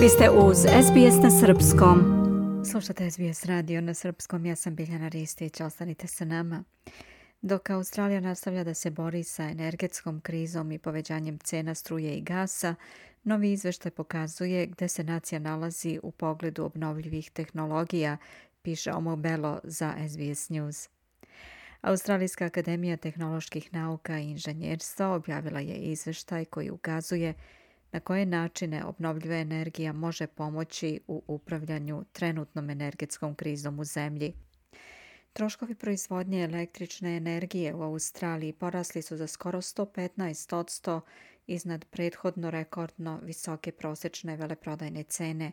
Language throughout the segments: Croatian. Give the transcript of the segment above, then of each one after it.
Vi ste uz SBS na Srpskom. Slušate SBS radio na Srpskom. Ja sam Biljana Ristić. Ostanite sa nama. Dok Australija nastavlja da se bori sa energetskom krizom i povećanjem cena struje i gasa, novi izveštaj pokazuje gde se nacija nalazi u pogledu obnovljivih tehnologija, piše Omo Belo za SBS News. Australijska akademija tehnoloških nauka i inženjerstva objavila je izveštaj koji ukazuje na koje načine obnovljiva energija može pomoći u upravljanju trenutnom energetskom krizom u zemlji. Troškovi proizvodnje električne energije u Australiji porasli su za skoro 115 iznad prethodno rekordno visoke prosečne veleprodajne cene.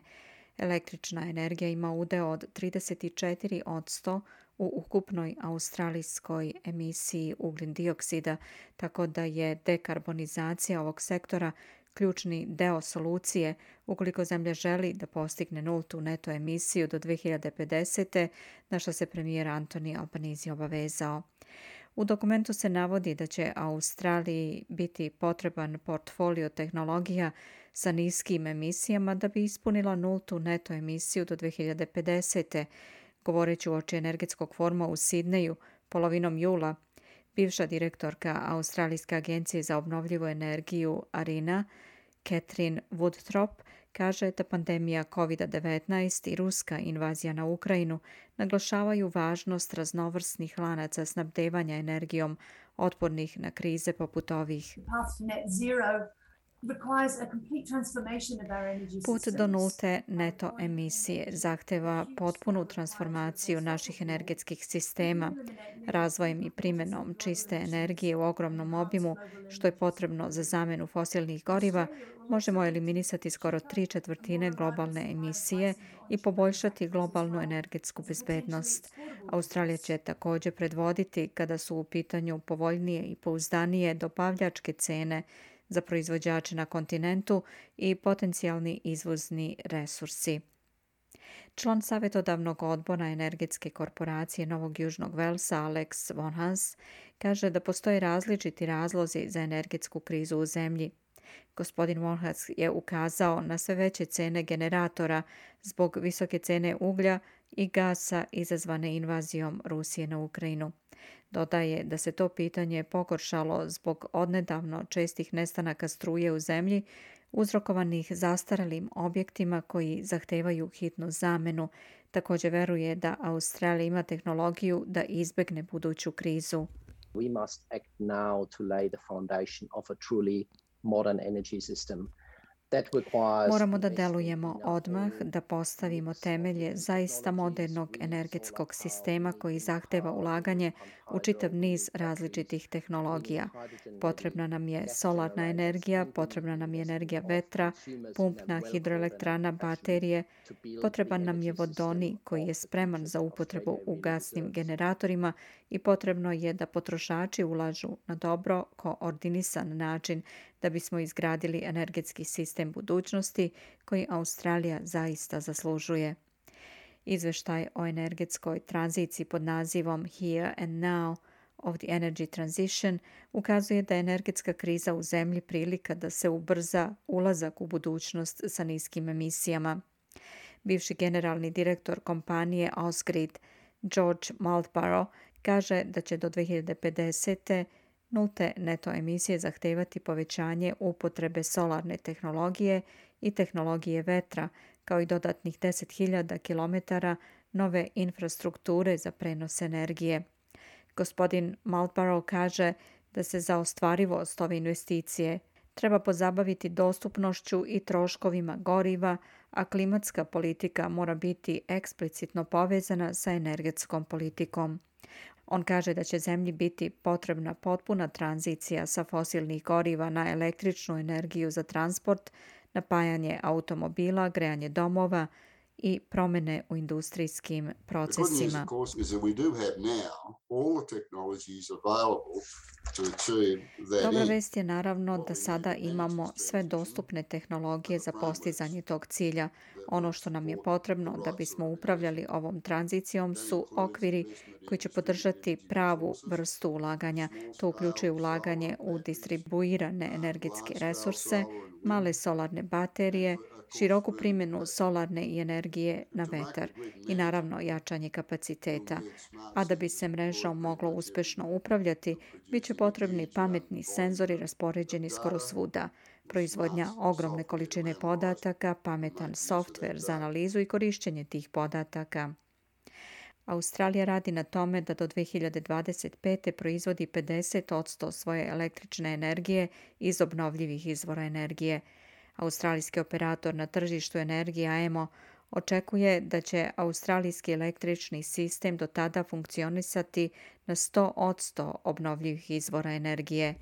Električna energija ima udeo od 34 u ukupnoj australijskoj emisiji ugljen dioksida, tako da je dekarbonizacija ovog sektora ključni deo solucije ukoliko zemlja želi da postigne nultu neto emisiju do 2050. na što se premijer Antoni Albanizi obavezao. U dokumentu se navodi da će Australiji biti potreban portfolio tehnologija sa niskim emisijama da bi ispunila nultu neto emisiju do 2050. Govoreći u oči energetskog forma u Sidneju polovinom jula, bivša direktorka Australijske agencije za obnovljivu energiju Arina Catherine Woodthrop kaže da pandemija COVID-19 i ruska invazija na Ukrajinu naglašavaju važnost raznovrsnih lanaca snabdevanja energijom otpornih na krize poput ovih. Put do nulte neto emisije zahteva potpunu transformaciju naših energetskih sistema, razvojem i primjenom čiste energije u ogromnom obimu, što je potrebno za zamenu fosilnih goriva, možemo eliminisati skoro tri četvrtine globalne emisije i poboljšati globalnu energetsku bezbednost. Australija će također predvoditi kada su u pitanju povoljnije i pouzdanije dobavljačke cene za proizvođače na kontinentu i potencijalni izvozni resursi. Član savjetodavnog odbora energetske korporacije Novog Južnog Velsa Alex Vonhas kaže da postoje različiti razlozi za energetsku krizu u zemlji. Gospodin Vonhas je ukazao na sve veće cene generatora zbog visoke cene uglja i gasa izazvane invazijom Rusije na Ukrajinu. Dodaje da se to pitanje pogoršalo zbog odnedavno čestih nestanaka struje u zemlji uzrokovanih zastaralim objektima koji zahtevaju hitnu zamenu. Također veruje da Australija ima tehnologiju da izbegne buduću krizu. We must act now to lay the foundation of a truly modern energy system Moramo da delujemo odmah, da postavimo temelje zaista modernog energetskog sistema koji zahteva ulaganje u čitav niz različitih tehnologija. Potrebna nam je solarna energija, potrebna nam je energija vetra, pumpna hidroelektrana, baterije, potreban nam je vodoni koji je spreman za upotrebu u gasnim generatorima i potrebno je da potrošači ulažu na dobro koordinisan način da bismo izgradili energetski sistem budućnosti koji Australija zaista zaslužuje. Izveštaj o energetskoj tranziciji pod nazivom Here and Now of the Energy Transition ukazuje da je energetska kriza u zemlji prilika da se ubrza ulazak u budućnost sa niskim emisijama. Bivši generalni direktor kompanije Ausgrid George Maltborough kaže da će do 2050. nulte neto emisije zahtevati povećanje upotrebe solarne tehnologije i tehnologije vetra, kao i dodatnih 10.000 km nove infrastrukture za prenos energije. Gospodin Maltborough kaže da se za ostvarivost ove investicije treba pozabaviti dostupnošću i troškovima goriva, a klimatska politika mora biti eksplicitno povezana sa energetskom politikom. On kaže da će zemlji biti potrebna potpuna tranzicija sa fosilnih goriva na električnu energiju za transport, napajanje automobila, grejanje domova i promjene u industrijskim procesima. Dobra vest je naravno da sada imamo sve dostupne tehnologije za postizanje tog cilja. Ono što nam je potrebno da bismo upravljali ovom tranzicijom su okviri koji će podržati pravu vrstu ulaganja. To uključuje ulaganje u distribuirane energetske resurse, male solarne baterije, široku primjenu solarne i energije na vetar i naravno jačanje kapaciteta. A da bi se mrežom moglo uspješno upravljati, bit će potrebni pametni senzori raspoređeni skoro svuda, proizvodnja ogromne količine podataka, pametan softver za analizu i korištenje tih podataka. Australija radi na tome da do 2025. proizvodi 50% svoje električne energije iz obnovljivih izvora energije. Australijski operator na tržištu energije AEMO očekuje da će australijski električni sistem do tada funkcionisati na 100% obnovljivih izvora energije.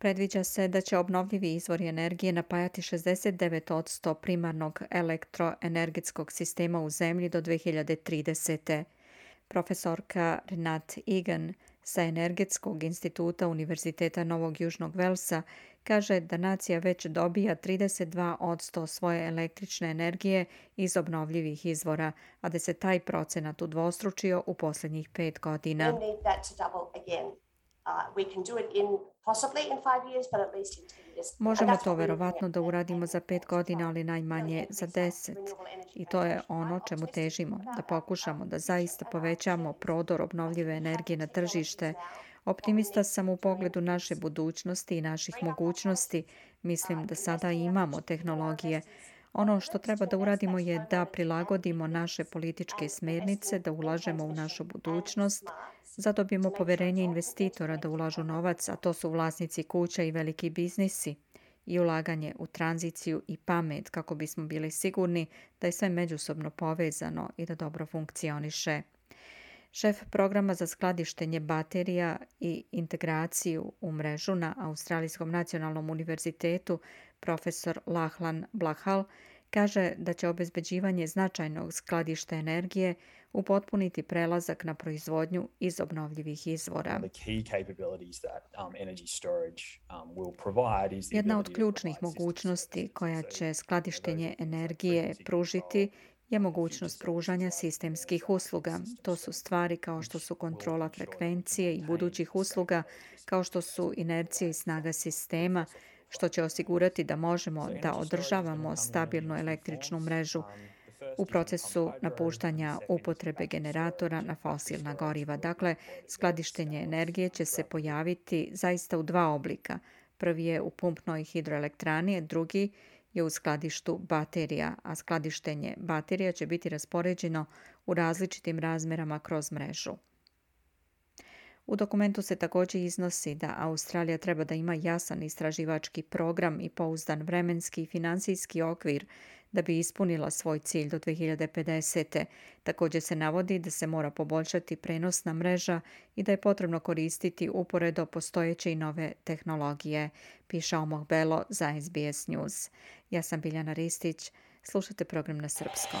Predviđa se da će obnovljivi izvori energije napajati 69% primarnog elektroenergetskog sistema u zemlji do 2030. Profesorka Renat Egan sa Energetskog instituta Univerziteta Novog Južnog Velsa kaže da nacija već dobija 32% svoje električne energije iz obnovljivih izvora, a da se taj procenat udvostručio u posljednjih pet godina. Možemo to verovatno da uradimo za pet godina, ali najmanje za deset. I to je ono čemu težimo, da pokušamo da zaista povećamo prodor obnovljive energije na tržište. Optimista sam u pogledu naše budućnosti i naših mogućnosti. Mislim da sada imamo tehnologije. Ono što treba da uradimo je da prilagodimo naše političke smjernice, da ulažemo u našu budućnost, zadobijemo poverenje investitora da ulažu novac, a to su vlasnici kuća i veliki biznisi i ulaganje u tranziciju i pamet kako bismo bili sigurni da je sve međusobno povezano i da dobro funkcioniše. Šef programa za skladištenje baterija i integraciju u mrežu na Australijskom nacionalnom univerzitetu profesor Lahlan Blahal kaže da će obezbeđivanje značajnog skladišta energije upotpuniti prelazak na proizvodnju iz obnovljivih izvora. Um, um, Jedna od ključnih mogućnosti koja će skladištenje energije pružiti je mogućnost pružanja sistemskih usluga. To su stvari kao što su kontrola frekvencije i budućih usluga, kao što su inercija i snaga sistema, što će osigurati da možemo da održavamo stabilnu električnu mrežu u procesu napuštanja upotrebe generatora na fosilna goriva. Dakle, skladištenje energije će se pojaviti zaista u dva oblika. Prvi je u pumpnoj hidroelektrani, drugi je u skladištu baterija, a skladištenje baterija će biti raspoređeno u različitim razmerama kroz mrežu. U dokumentu se također iznosi da Australija treba da ima jasan istraživački program i pouzdan vremenski i financijski okvir da bi ispunila svoj cilj do 2050. Također se navodi da se mora poboljšati prenosna mreža i da je potrebno koristiti uporedo postojeće i nove tehnologije, piše Omoh Belo za SBS News. Ja sam Biljana Ristić, slušate program na srpskom.